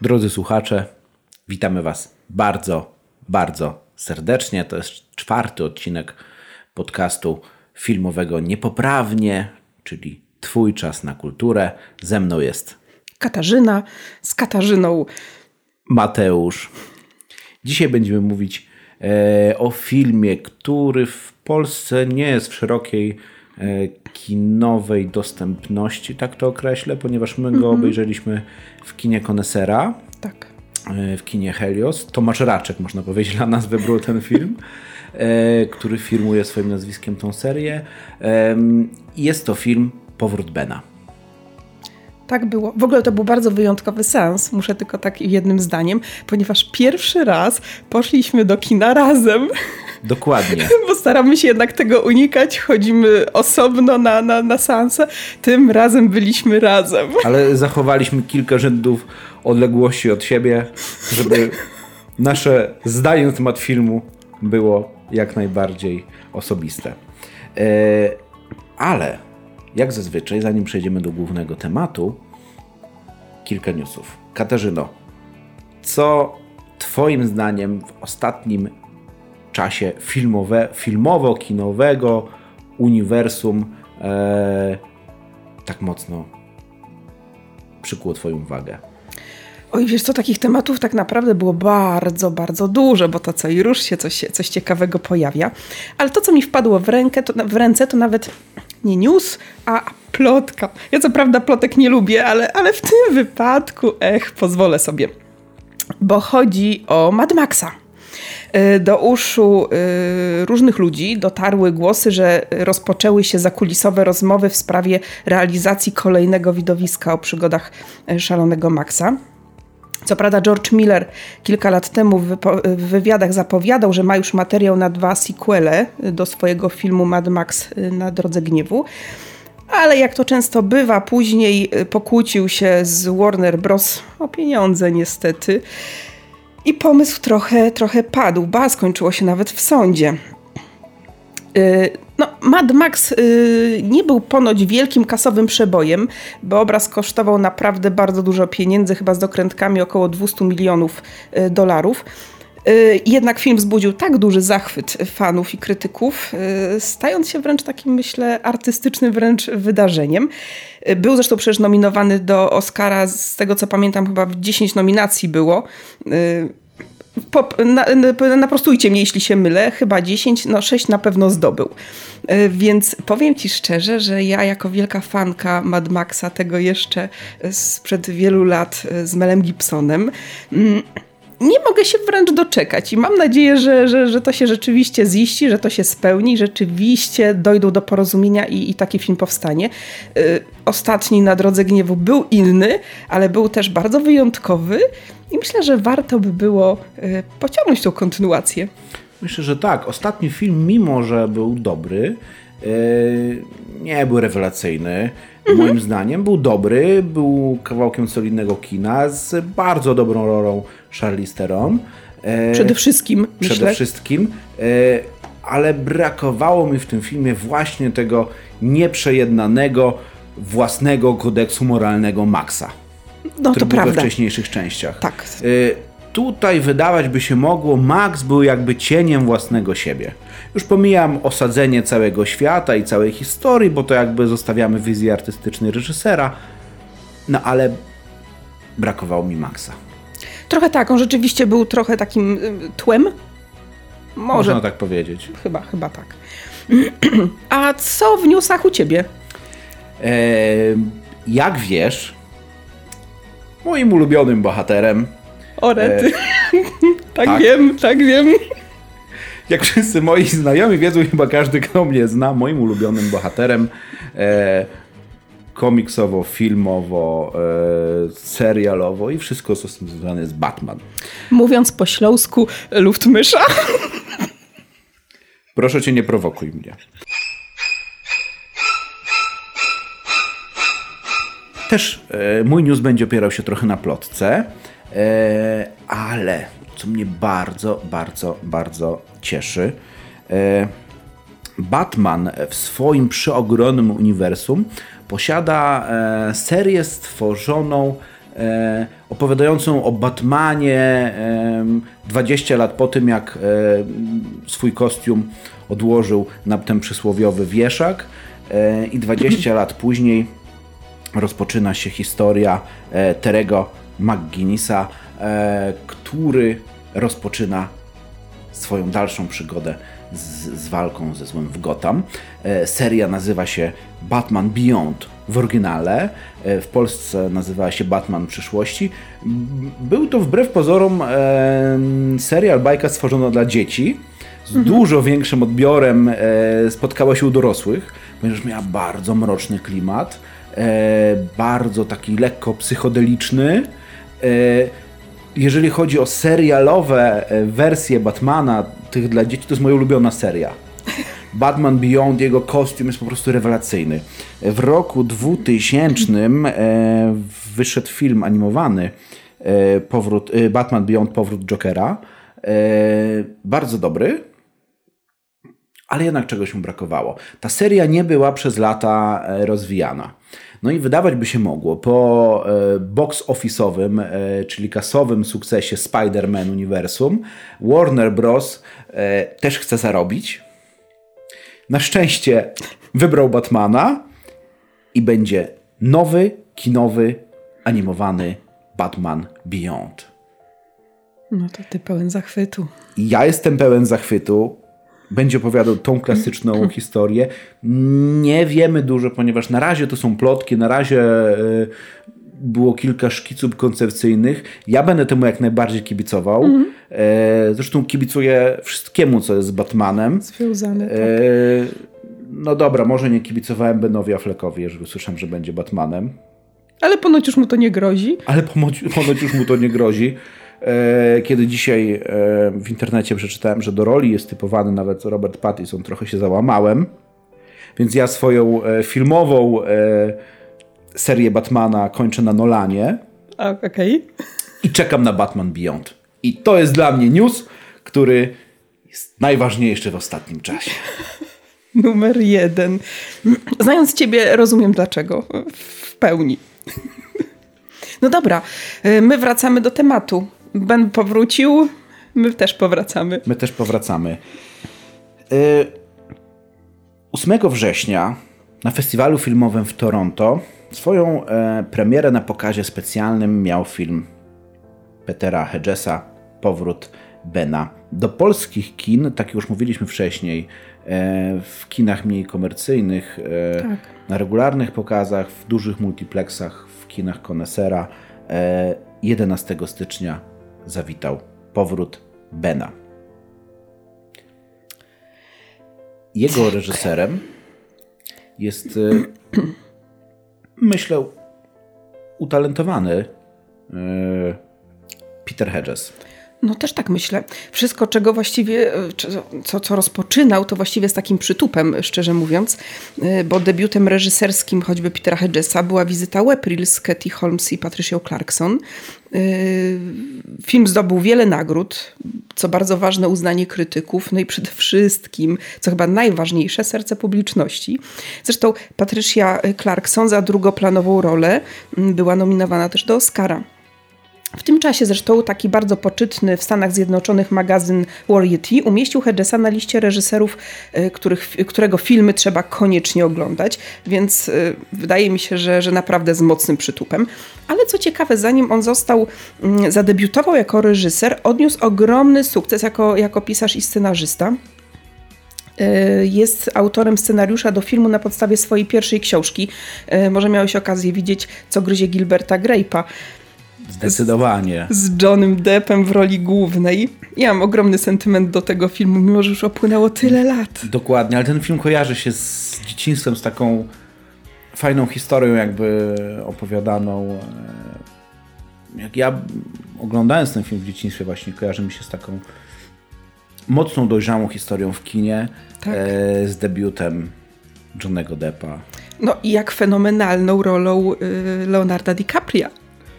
Drodzy słuchacze, witamy Was bardzo, bardzo serdecznie. To jest czwarty odcinek podcastu filmowego Niepoprawnie, czyli Twój czas na kulturę. Ze mną jest Katarzyna z Katarzyną. Mateusz. Dzisiaj będziemy mówić e, o filmie, który w Polsce nie jest w szerokiej kinowej dostępności, tak to określę, ponieważ my go obejrzeliśmy w kinie Konesera, Tak. e, w kinie Helios. Tomasz Raczek, można powiedzieć, dla nas wybrał ten film, e, który firmuje swoim nazwiskiem tą serię. Jest to film Powrót Bena. Tak było. W ogóle to był bardzo wyjątkowy sens, muszę tylko tak jednym zdaniem, ponieważ pierwszy raz poszliśmy do kina razem, Dokładnie. bo staramy się jednak tego unikać, chodzimy osobno na, na, na seanse, tym razem byliśmy razem. Ale zachowaliśmy kilka rzędów odległości od siebie, żeby nasze zdanie na temat filmu było jak najbardziej osobiste. E, ale jak zazwyczaj, zanim przejdziemy do głównego tematu, kilka newsów. Katarzyno, co Twoim zdaniem w ostatnim czasie filmowe, filmowo-kinowego uniwersum e, tak mocno przykuło Twoją uwagę? Oj, wiesz co, takich tematów tak naprawdę było bardzo, bardzo dużo, bo to co i rusz się coś, coś ciekawego pojawia. Ale to, co mi wpadło w, rękę, to, w ręce, to nawet nie news, a plotka. Ja co prawda plotek nie lubię, ale, ale w tym wypadku, ech, pozwolę sobie. Bo chodzi o Mad Maxa. Y, Do uszu y, różnych ludzi dotarły głosy, że rozpoczęły się zakulisowe rozmowy w sprawie realizacji kolejnego widowiska o przygodach y, szalonego Maxa. Co prawda George Miller kilka lat temu w, wywiadach zapowiadał, że ma już materiał na dwa sequele do swojego filmu Mad Max na drodze gniewu. Ale jak to często bywa, później pokłócił się z Warner Bros. o pieniądze niestety. I pomysł trochę, trochę padł, ba, skończyło się nawet w sądzie. Y, No, Mad Max y, nie był ponoć wielkim kasowym przebojem, bo obraz kosztował naprawdę bardzo dużo pieniędzy, chyba z dokrętkami około 200 milionów y, dolarów. Y, Jednak film wzbudził tak duży zachwyt fanów i krytyków, y, stając się wręcz takim, myślę, artystycznym wręcz wydarzeniem. Y, Był zresztą przecież nominowany do Oscara, z tego co pamiętam, chyba w 10 nominacji było. Pop, na, na, naprostujcie mnie, jeśli się mylę, chyba 10, no 6 na pewno zdobył. Więc powiem ci szczerze, że ja jako wielka fanka Mad Maxa, tego jeszcze sprzed wielu lat z Melem Gibsonem, mm, nie mogę się wręcz doczekać i mam nadzieję, że, że, że to się rzeczywiście ziści, że to się spełni, rzeczywiście dojdą do porozumienia i, i taki film powstanie. Y, Ostatni na Drodze Gniewu był inny, ale był też bardzo wyjątkowy i myślę, że warto by było y, pociągnąć tą kontynuację. Myślę, że tak. Ostatni film, mimo że był dobry, yy, nie był rewelacyjny. Moim zdaniem był dobry, był kawałkiem solidnego kina z bardzo dobrą rolą Charlize Theron. Yy, Przede wszystkim, przede myślę, wszystkim, yy, ale brakowało mi w tym filmie właśnie tego nieprzejednanego własnego kodeksu moralnego Maxa no to był we prawda. wcześniejszych częściach. Tak. Tutaj wydawać by się mogło, Max był jakby cieniem własnego siebie. Już pomijam osadzenie całego świata i całej historii, bo to jakby zostawiamy wizję artystycznej reżysera, no ale brakowało mi Maxa. Trochę tak, on rzeczywiście był trochę takim y, tłem. Może, Można tak powiedzieć. chyba, chyba tak. A co w newsach u ciebie? E, jak wiesz, moim ulubionym bohaterem, O rety. tak, tak. wiem, tak wiem. jak wszyscy moi znajomi wiedzą, chyba każdy, kto mnie zna, moim ulubionym bohaterem e, komiksowo, filmowo, e, serialowo i wszystko, co z tym związane jest Batman. Mówiąc po śląsku, luftmysza. Proszę cię, nie prowokuj mnie. Też e, mój news będzie opierał się trochę na plotce, e, ale co mnie bardzo, bardzo, bardzo cieszy, e, Batman w swoim przeogromnym uniwersum posiada e, serię stworzoną e, opowiadającą o Batmanie e, 20 lat po tym, jak e, swój kostium odłożył na ten przysłowiowy wieszak e, i 20 lat później rozpoczyna się historia e, Terego McGuinnessa, e, który rozpoczyna swoją dalszą przygodę z, z, walką ze złem w Gotham. E, seria nazywa się Batman Beyond w oryginale. E, w Polsce nazywała się Batman Przyszłości. Był to wbrew pozorom serial bajka stworzona dla dzieci. Z mhm. dużo większym odbiorem spotkała się u dorosłych, ponieważ miała bardzo mroczny klimat, bardzo taki lekko psychodeliczny jeżeli chodzi o serialowe e, wersje Batmana, tych dla dzieci, to jest moja ulubiona seria. Batman Beyond, jego kostium jest po prostu rewelacyjny. W roku 2000 e, wyszedł film animowany e, powrót, e, Batman Beyond, powrót Jokera. E, bardzo dobry, ale jednak czegoś mu brakowało. Ta seria nie była przez lata e, rozwijana. No i wydawać by się mogło po e, box office'owym, e, czyli kasowym sukcesie Spider-Man uniwersum, Warner Bros. E, też chce zarobić. Na szczęście wybrał Batmana i będzie nowy, kinowy, animowany Batman Beyond. No to ty pełen zachwytu. Ja jestem pełen zachwytu będzie opowiadał tą klasyczną historię. Nie wiemy dużo, ponieważ na razie to są plotki, na razie e, było kilka szkiców koncepcyjnych. Ja będę temu jak najbardziej kibicował. Mm. Zresztą kibicuję wszystkiemu, co jest z Batmanem. Związane, tak. No dobra, może nie kibicowałem Benowi Affleckowi, jeżeli usłyszałem, że będzie Batmanem. Ale ponoć już mu to nie grozi. Ale ponoć, ponoć już mu to nie grozi. E, kiedy dzisiaj e, w internecie przeczytałem, że do roli jest typowany nawet Robert Pattinson, trochę się załamałem. Więc ja swoją e, filmową serię Batmana kończę na Nolanie. Okej. Okay. I czekam na Batman Beyond. I to jest dla mnie news, który jest najważniejszy w ostatnim czasie. Numer jeden. Znając Ciebie, rozumiem dlaczego. W pełni. No dobra, my wracamy do tematu. Ben powrócił, my też powracamy. My też powracamy. 8 y, września na festiwalu filmowym w Toronto swoją e, premierę na pokazie specjalnym miał film Petera Hedgesa Powrót Bena. Do polskich kin, tak jak już mówiliśmy wcześniej, e, w kinach mniej komercyjnych, e, tak. na regularnych pokazach, w dużych multiplexach, w kinach Konesera 11 stycznia zawitał powrót Bena. Jego reżyserem jest, y, myślę, utalentowany y, Peter Hedges. No też tak myślę. Wszystko, czego właściwie, co, co rozpoczynał, to właściwie z takim przytupem, szczerze mówiąc, bo debiutem reżyserskim choćby Petera Hedgesa była wizyta Wepril z Katie Holmes i Patricia Clarkson. Y, film zdobył wiele nagród, co bardzo ważne uznanie krytyków, no i przede wszystkim, co chyba najważniejsze, serce publiczności. Zresztą Patricia Clarkson za drugoplanową rolę mm, była nominowana też do Oscara. W tym czasie zresztą taki bardzo poczytny w Stanach Zjednoczonych magazyn Variety umieścił Hedgesa na liście reżyserów, e, których, którego filmy trzeba koniecznie oglądać, więc y, wydaje mi się, że, że naprawdę z mocnym przytupem. Ale co ciekawe, zanim on został, y, zadebiutował jako reżyser, odniósł ogromny sukces jako, jako pisarz i scenarzysta e, jest autorem scenariusza do filmu na podstawie swojej pierwszej książki. Może miałeś okazję widzieć, co gryzie Gilberta Grape'a. Zdecydowanie. Z, z Johnem Deppem w roli głównej. Ja mam ogromny sentyment do tego filmu, mimo że już opłynęło tyle lat. Dokładnie, ale ten film kojarzy się z dzieciństwem, z taką fajną historią jakby opowiadaną. E, jak ja oglądając ten film w dzieciństwie właśnie kojarzy mi się z taką mocną, dojrzałą historią w kinie tak. e, z debiutem Johnego Deppa. No i jak fenomenalną rolą y, Leonarda DiCaprio.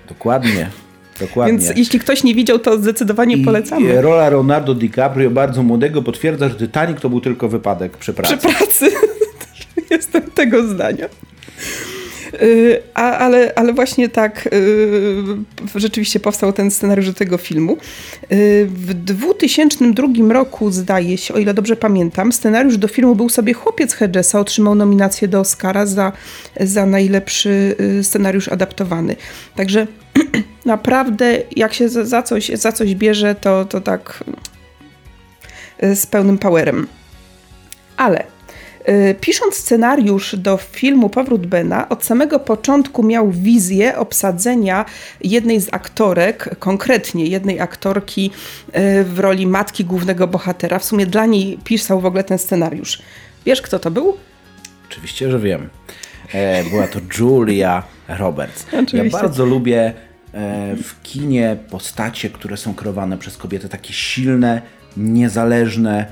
Dokładnie. Dokładnie. Więc jeśli ktoś nie widział, to zdecydowanie I polecamy. Rola Leonardo DiCaprio, bardzo młodego, potwierdza, że Titanic to był tylko wypadek przy pracy. Przy pracy. Jestem tego zdania. Y, a, ale, ale właśnie tak y, rzeczywiście powstał ten scenariusz do tego filmu. Y, w 2002 roku, zdaje się, o ile dobrze pamiętam, scenariusz do filmu był sobie Chłopiec Hedgesa, otrzymał nominację do Oscara za, za najlepszy scenariusz adaptowany. Także naprawdę, jak się za, coś, za coś bierze, to, to tak z pełnym powerem. Ale pisząc scenariusz do filmu Powrót Bena, od samego początku miał wizję obsadzenia jednej z aktorek, konkretnie jednej aktorki y, w roli matki głównego bohatera. W sumie dla niej pisał w ogóle ten scenariusz. Wiesz, kto to był? Oczywiście, że wiem. E, była to Julia Roberts. Oczywiście. Ja bardzo lubię e, w kinie postacie, które są kreowane przez kobiety, takie silne, niezależne,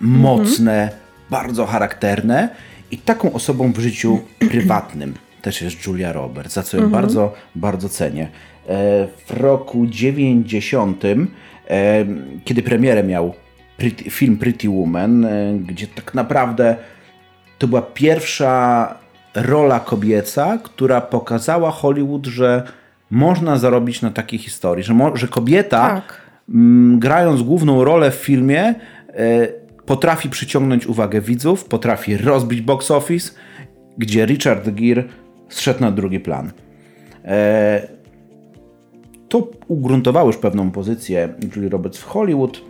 mocne. Mhm bardzo charakterne i taką osobą w życiu prywatnym też jest Julia Roberts, za co ją mhm. bardzo, bardzo cenię. E, w roku 90, e, kiedy premierę miał film Pretty Woman, e, gdzie tak naprawdę to była pierwsza rola kobieca, która pokazała Hollywood, że można zarobić na takiej historii, że, że kobieta tak. grając główną rolę w filmie potrafi przyciągnąć uwagę widzów, potrafi rozbić box office, gdzie Richard Gere zszedł na drugi plan. E, to ugruntowało już pewną pozycję Julie Roberts w Hollywood.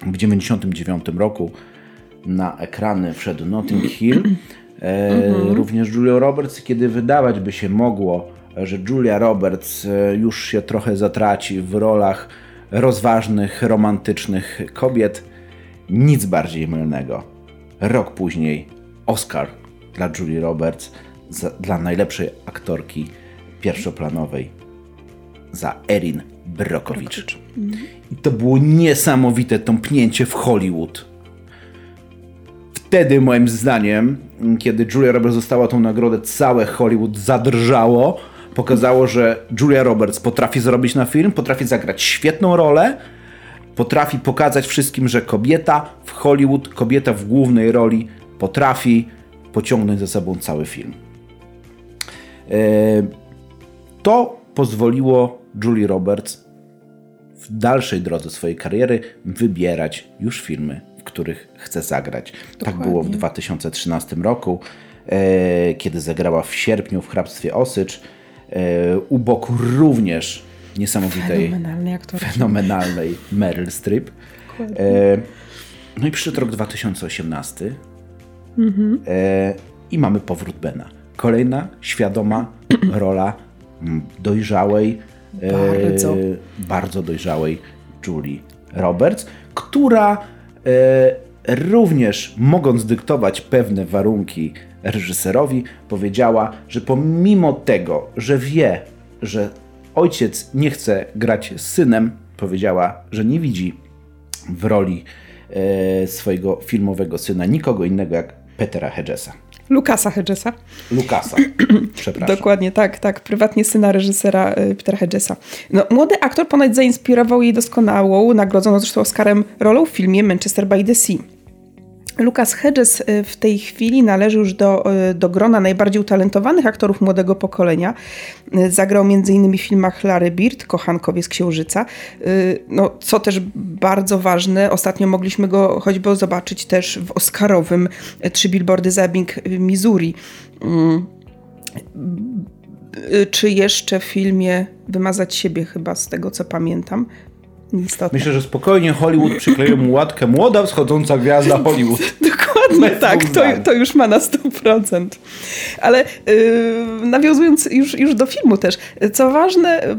W 1999 roku na ekrany wszedł Notting Hill. E, mhm. Również Julia Roberts, kiedy wydawać by się mogło, że Julia Roberts e, już się trochę zatraci w rolach rozważnych, romantycznych kobiet, nic bardziej mylnego. Rok później Oscar dla Julie Roberts za, dla najlepszej aktorki pierwszoplanowej za Erin Brokowicz. I to było niesamowite tąpnięcie w Hollywood. Wtedy moim zdaniem, kiedy Julia Roberts została tą nagrodę, całe Hollywood zadrżało. Pokazało, że Julia Roberts potrafi zrobić na film, potrafi zagrać świetną rolę, potrafi pokazać wszystkim, że kobieta w Hollywood, kobieta w głównej roli potrafi pociągnąć za sobą cały film. E, to pozwoliło Julie Roberts w dalszej drodze swojej kariery wybierać już filmy, w których chce zagrać. Dokładnie. Tak było w 2013 roku, e, kiedy zagrała w sierpniu w Hrabstwie Osycz. E, u boku również niesamowitej, fenomenalnej, fenomenalnej Meryl Streep. E, no i przyszedł rok 2018 mhm. e, i mamy powrót Bena. Kolejna świadoma rola dojrzałej, bardzo. E, bardzo dojrzałej Julie Roberts, która e, również mogąc dyktować pewne warunki reżyserowi, powiedziała, że pomimo tego, że wie, że ojciec nie chce grać z synem, powiedziała, że nie widzi w roli e, swojego filmowego syna nikogo innego jak Petera Hedgesa. Lukasa Hedgesa. Lukasa, przepraszam. Dokładnie, tak, tak. Prywatnie syna reżysera e, Petera Hedgesa. No, młody aktor ponoć zainspirował jej doskonałą, nagrodzoną zresztą Oscarem rolą w filmie Manchester by the Sea. Lucas Hedges y, w tej chwili należy już do, y, do grona najbardziej utalentowanych aktorów młodego pokolenia. Y, zagrał m.in. w filmach Larry Bird, Kochankowie z Księżyca. No, co też bardzo ważne, ostatnio mogliśmy go choćby zobaczyć też w Oscarowym Trzy Billboardy za Ebbing, Missouri. Mm. Czy jeszcze w filmie Wymazać siebie chyba, z tego co pamiętam. Istotne. Myślę, że spokojnie Hollywood przykleił mu łatkę młoda wschodząca gwiazda Hollywood. Dokładnie tak, to, to, już ma na 100%. Ale yy, nawiązując już, już do filmu też, co ważne,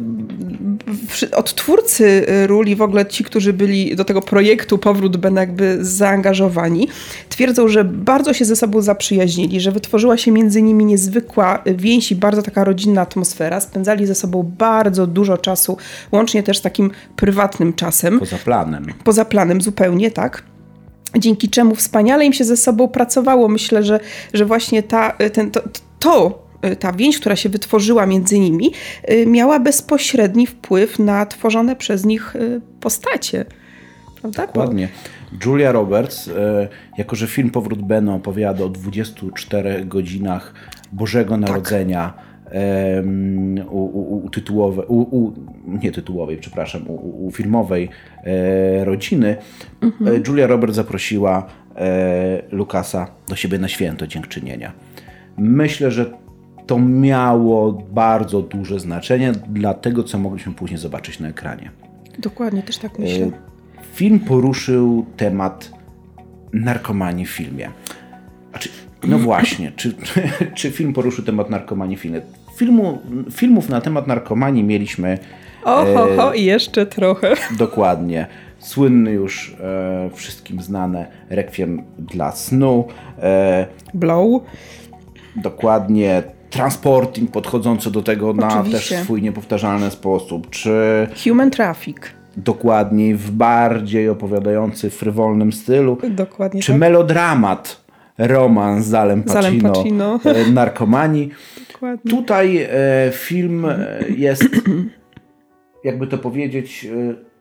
od twórcy ról w ogóle ci, którzy byli do tego projektu Powrót Ben jakby zaangażowani, twierdzą, że bardzo się ze sobą zaprzyjaźnili, że wytworzyła się między nimi niezwykła więź i bardzo taka rodzinna atmosfera. Spędzali ze sobą bardzo dużo czasu, łącznie też z takim prywatnym czasem. Poza planem. Poza planem, zupełnie, tak dzięki czemu wspaniale im się ze sobą pracowało. Myślę, że, że właśnie ta, ten, to, to ta więź, która się wytworzyła między nimi, y, miała bezpośredni wpływ na tworzone przez nich postacie. Prawda? Dokładnie. Julia Roberts, e, jako że film Powrót Beno opowiada o 24 godzinach Bożego tak. U, u, u, tytułowe, u, nie tytułowej, przepraszam, u, filmowej e, rodziny, mhm. Julia Roberts zaprosiła e, Lukasa do siebie na święto dziękczynienia. Myślę, że to miało bardzo duże znaczenie dla tego, co mogliśmy później zobaczyć na ekranie. Dokładnie, też tak myślę. Film poruszył temat narkomanii w filmie. Znaczy, no właśnie, czy, czy film poruszył temat narkomanii w filmie? Filmu, filmów na temat narkomanii mieliśmy. Oho, e, i jeszcze trochę. Dokładnie. Słynny już e, wszystkim znane Requiem dla snu. E, Blow. Dokładnie. Transporting podchodzący do tego Oczywiście. na też swój niepowtarzalny sposób. Czy Human Traffic. Dokładniej w bardziej opowiadający frywolnym stylu. Dokładnie. Czy tak. melodramat, romans z Alem Pacino, Pacino. E, narkomanii. Dokładnie. Tutaj e, film e, jest, jakby to powiedzieć,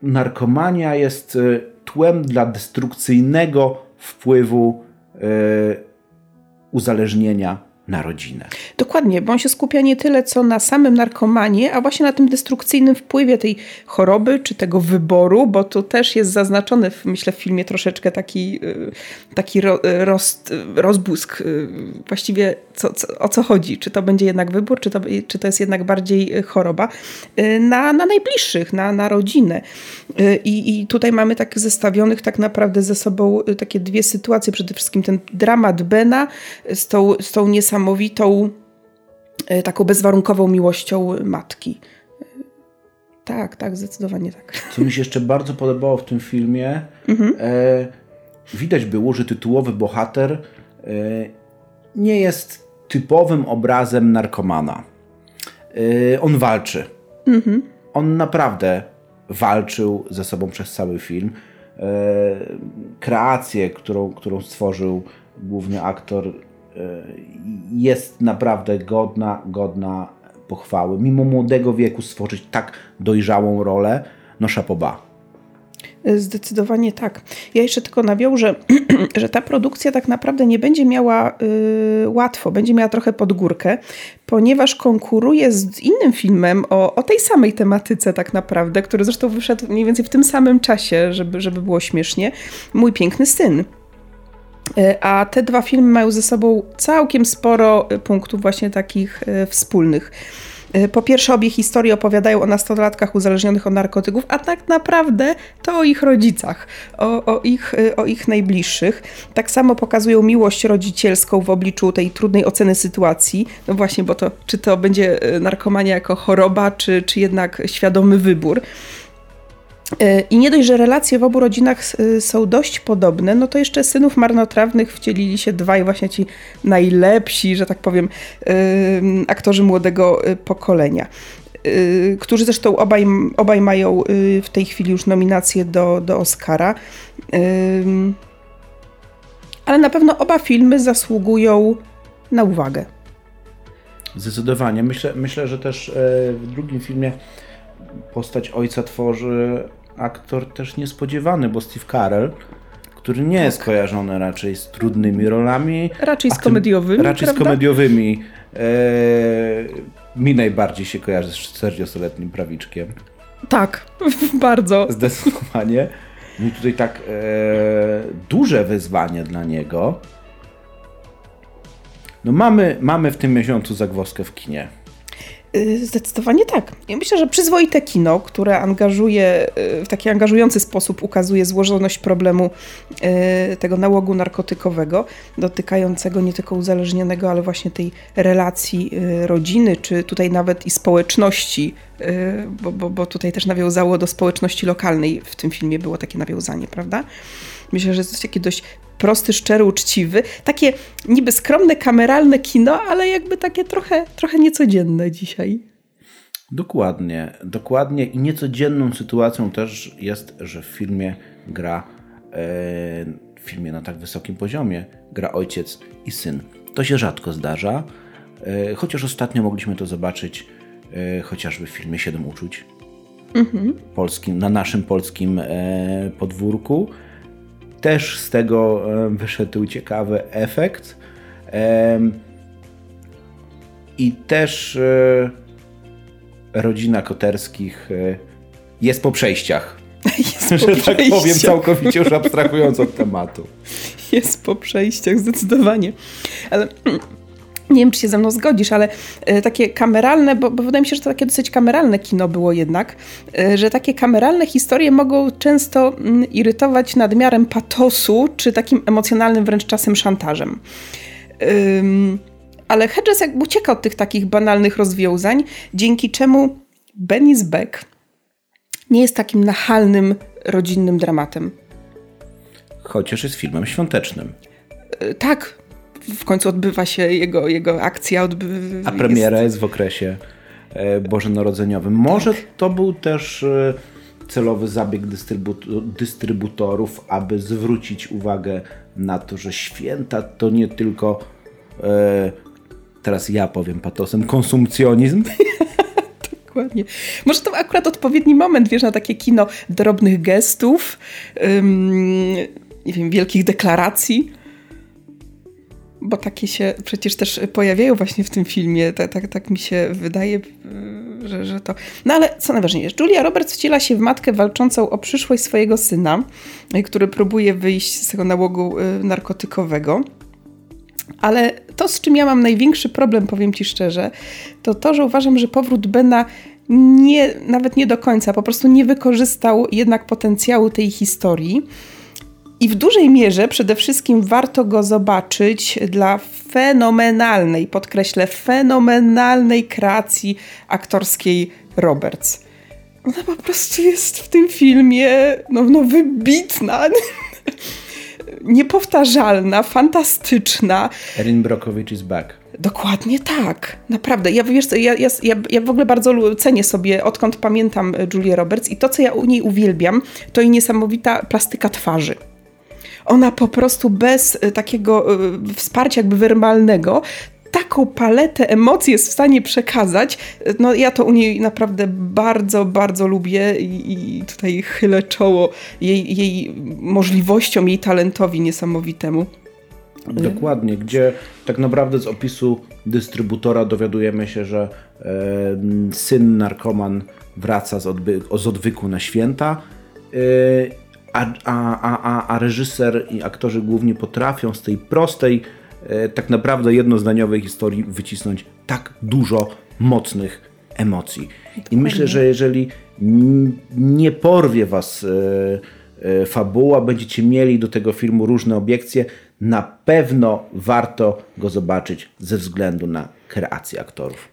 narkomania jest tłem dla destrukcyjnego wpływu uzależnienia na rodzinę. Dokładnie, bo on się skupia nie tyle co na samym narkomanie, a właśnie na tym destrukcyjnym wpływie tej choroby czy tego wyboru, bo to też jest zaznaczony, w, myślę, w filmie troszeczkę taki, y, taki ro, y, roz, y, rozbłysk. Właściwie co, co, o co chodzi? Czy to będzie jednak wybór, czy to, czy to jest jednak bardziej choroba? Na, na najbliższych, na, na rodzinę. I, I tutaj mamy tak zestawionych tak naprawdę ze sobą takie dwie sytuacje. Przede wszystkim ten dramat Bena z tą, z tą niesamowitą niesamowitą, e, taką bezwarunkową miłością matki. E, tak, tak, zdecydowanie tak. Co mi się jeszcze bardzo podobało w tym filmie, mhm. e, widać było, że tytułowy bohater e, nie jest typowym obrazem narkomana. E, on walczy. Mhm. On naprawdę walczył ze sobą przez cały film. E, kreację, którą, którą stworzył główny aktor, jest naprawdę godna, godna pochwały. Mimo młodego wieku stworzyć tak dojrzałą rolę, no szapoba. Zdecydowanie tak. Ja jeszcze tylko nawiążę, że ta produkcja tak naprawdę nie będzie miała y, łatwo, będzie miała trochę pod górkę, ponieważ konkuruje z innym filmem o, o tej samej tematyce tak naprawdę, który zresztą wyszedł mniej więcej w tym samym czasie, żeby, żeby było śmiesznie. Mój piękny syn. E, a te dwa filmy mają ze sobą całkiem sporo e, punktów właśnie takich e, wspólnych. Po pierwsze, obie historie opowiadają o nastolatkach uzależnionych od narkotyków, a tak naprawdę to o ich rodzicach, o, o, ich, o ich najbliższych. Tak samo pokazują miłość rodzicielską w obliczu tej trudnej oceny sytuacji. No właśnie, bo to czy to będzie narkomania jako choroba, czy, czy jednak świadomy wybór. E, I nie dość, że relacje w obu rodzinach e, są dość podobne, no to jeszcze synów marnotrawnych wcielili się dwaj właśnie ci najlepsi, że tak powiem, e, aktorzy młodego pokolenia. Którzy zresztą obaj, obaj mają w tej chwili już nominację do, do Oscara. Ale na pewno oba filmy zasługują na uwagę. Zdecydowanie. Myślę, myślę że też w drugim filmie postać ojca tworzy aktor też niespodziewany, bo Steve Carell, który nie tak. jest kojarzony raczej z trudnymi rolami. Raczej z komediowymi. Raczej prawda? z komediowymi. E, mi najbardziej się kojarzy z 40-letnim prawiczkiem. Tak, bardzo. Zdecydowanie. I tutaj tak e, duże wyzwanie dla niego. No mamy, mamy w tym miesiącu zagwozdkę w kinie. Y, zdecydowanie tak. Ja myślę, że przyzwoite kino, które angażuje, y, w taki angażujący sposób ukazuje złożoność problemu y, tego nałogu narkotykowego, dotykającego nie tylko uzależnionego, ale właśnie tej relacji rodziny, czy tutaj nawet i społeczności, bo, bo, bo tutaj też nawiązało do społeczności lokalnej w tym filmie było takie nawiązanie, prawda? Myślę, że jest taki dość prosty, szczery, uczciwy. Takie niby skromne, kameralne kino, ale jakby takie trochę, trochę niecodzienne dzisiaj. Dokładnie, dokładnie i niecodzienną sytuacją też jest, że w filmie gra, e, w filmie na tak wysokim poziomie gra ojciec i syn. To się rzadko zdarza, e, chociaż ostatnio mogliśmy to zobaczyć e, chociażby w filmie Siedem uczuć. Mhm. Polskim, na naszym polskim podwórku. Też z tego wyszedł ciekawy efekt. I też rodzina Koterskich jest po przejściach. Jest po że przejściach. tak powiem, całkowicie już abstrahując od tematu. Jest po przejściach, zdecydowanie. Ale nie wiem, czy się ze mną zgodzisz, ale e, takie kameralne, bo, bo wydaje mi się, że to takie dosyć kameralne kino było jednak, e, że takie kameralne historie mogą często mm, irytować nadmiarem patosu, czy takim emocjonalnym wręcz czasem szantażem. Ale Hedges jakby ucieka od tych takich banalnych rozwiązań, dzięki czemu Benny's Beck nie jest takim nachalnym, rodzinnym dramatem. Chociaż jest filmem świątecznym. E, tak, w końcu odbywa się jego, jego akcja. Odby... A premiera jest... jest w okresie e, bożonarodzeniowym. Może tak. to był też e, celowy zabieg dystrybutorów, aby zwrócić uwagę na to, że święta to nie tylko teraz ja powiem patosem, konsumpcjonizm. Dokładnie. Może to akurat odpowiedni moment, wiesz, na takie kino drobnych gestów, nie wiem, wielkich deklaracji. Bo takie się przecież też pojawiają właśnie w tym filmie. Tak, tak, tak mi się wydaje, że, że to. No ale co najważniejsze, Julia Roberts wciela się w matkę walczącą o przyszłość swojego syna, który próbuje wyjść z tego nałogu y, narkotykowego. Ale to, z czym ja mam największy problem, powiem Ci szczerze, to to, że uważam, że powrót Bena nie, nawet nie do końca, po prostu nie wykorzystał jednak potencjału tej historii. I w dużej mierze przede wszystkim warto go zobaczyć dla fenomenalnej, podkreślę, fenomenalnej kreacji aktorskiej Roberts. Ona po prostu jest w tym filmie no, no wybitna. niepowtarzalna, fantastyczna. Erin Brockovich is back. Dokładnie tak. Naprawdę. Ja, wiesz, ja, ja, ja w ogóle bardzo cenię sobie, odkąd pamiętam Julię Roberts i to, co ja u niej uwielbiam, to jej niesamowita plastyka twarzy ona po prostu bez e, takiego e, wsparcia jakby werbalnego taką paletę emocji jest w stanie przekazać. No ja to u niej naprawdę bardzo, bardzo lubię i, tutaj chylę czoło jej, jej możliwościom, jej talentowi niesamowitemu. Dokładnie, gdzie tak naprawdę z opisu dystrybutora dowiadujemy się, że e, syn narkoman wraca z, odby z odwyku na święta, e, a, a, a, a reżyser i aktorzy głównie potrafią z tej prostej E, tak naprawdę jednozdaniowej historii wycisnąć tak dużo mocnych emocji. I myślę, że jeżeli nie porwie was e, e, fabuła, będziecie mieli do tego filmu różne obiekcje, na pewno warto go zobaczyć ze względu na kreację aktorów.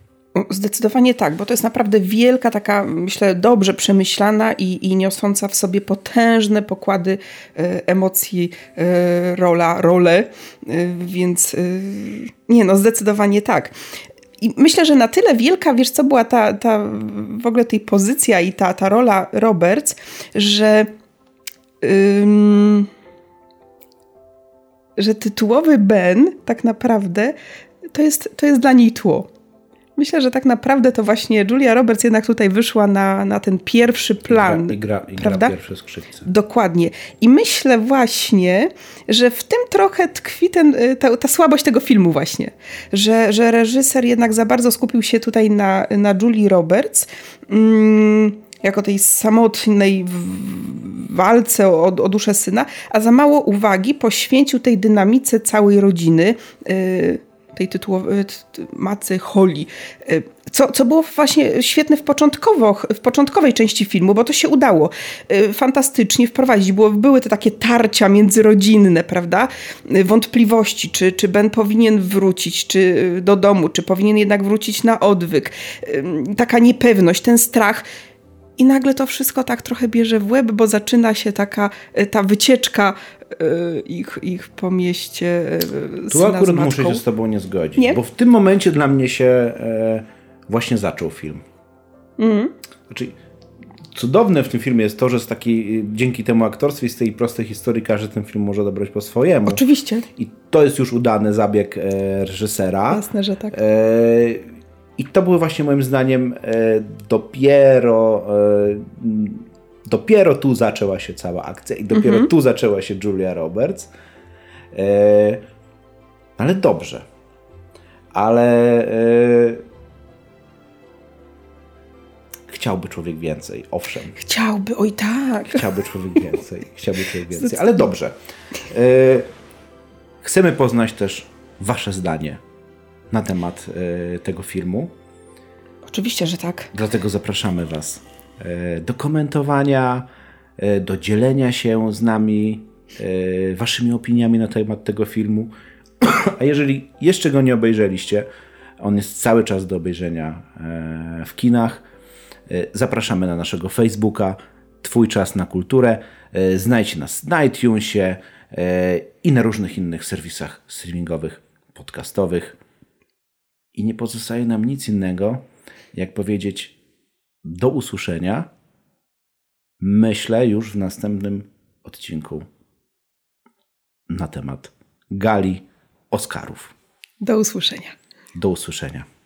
Zdecydowanie tak, bo to jest naprawdę wielka, taka, myślę, dobrze przemyślana i, i niosąca w sobie potężne pokłady e, emocji e, rola, role, e, więc nie, no zdecydowanie tak. I myślę, że na tyle wielka, wiesz, co była ta, ta w ogóle tej pozycja i ta, ta rola Roberts, że. Ym, że tytułowy Ben tak naprawdę to jest, to jest dla niej tło. Myślę, że tak naprawdę to właśnie Julia Roberts jednak tutaj wyszła na, na ten pierwszy plan. I gra, i gra, prawda? pierwsze skrzypce. Dokładnie. I myślę właśnie, że w tym trochę tkwi ten, y, ta, ta słabość tego filmu właśnie. Że, że reżyser jednak za bardzo skupił się tutaj na, na Julie Roberts. Mm, jako tej samotnej walce o, o duszę syna, a za mało uwagi poświęcił tej dynamice całej rodziny. Yy, tej tytułowej macy Holly. E, co, co było właśnie świetne w, początkowo, w początkowej części filmu, bo to się udało e, fantastycznie wprowadzić. Było, były te takie tarcia międzyrodzinne, prawda? Wątpliwości, czy, czy Ben powinien wrócić czy do domu, czy powinien jednak wrócić na odwyk. Taka niepewność, ten strach. I nagle to wszystko tak trochę bierze w łeb, bo zaczyna się taka ta wycieczka E, ich, ich po mieście e, Tu akurat muszę się z tobą nie zgodzić, nie? bo w tym momencie dla mnie się e, właśnie zaczął film. Mhm. Znaczy, cudowne w tym filmie jest to, że z takiej, dzięki temu aktorstwie i z tej prostej historii każdy ten film może odebrać po swojemu. Oczywiście. I to jest już udany zabieg e, reżysera. Jasne, że tak. E, I to były właśnie moim zdaniem e, dopiero Dopiero tu zaczęła się cała akcja i dopiero Mhm. tu zaczęła się Julia Roberts. E, ale dobrze. Ale e, chciałby człowiek więcej, owszem. Chciałby, oj tak. Chciałby człowiek więcej. Chciałby człowiek więcej, ale dobrze. E, chcemy poznać też Wasze zdanie na temat e, tego filmu. Oczywiście, że tak. Dlatego zapraszamy Was e, do komentowania, e, do dzielenia się z nami Waszymi opiniami na temat tego filmu. A jeżeli jeszcze go nie obejrzeliście, on jest cały czas do obejrzenia w kinach. Zapraszamy na naszego Facebooka Twój czas na kulturę. Znajdźcie nas na iTunesie i na różnych innych serwisach streamingowych, podcastowych. I nie pozostaje nam nic innego, jak powiedzieć do usłyszenia. Myślę już w następnym odcinku na temat gali Oscarów. Do usłyszenia. Do usłyszenia.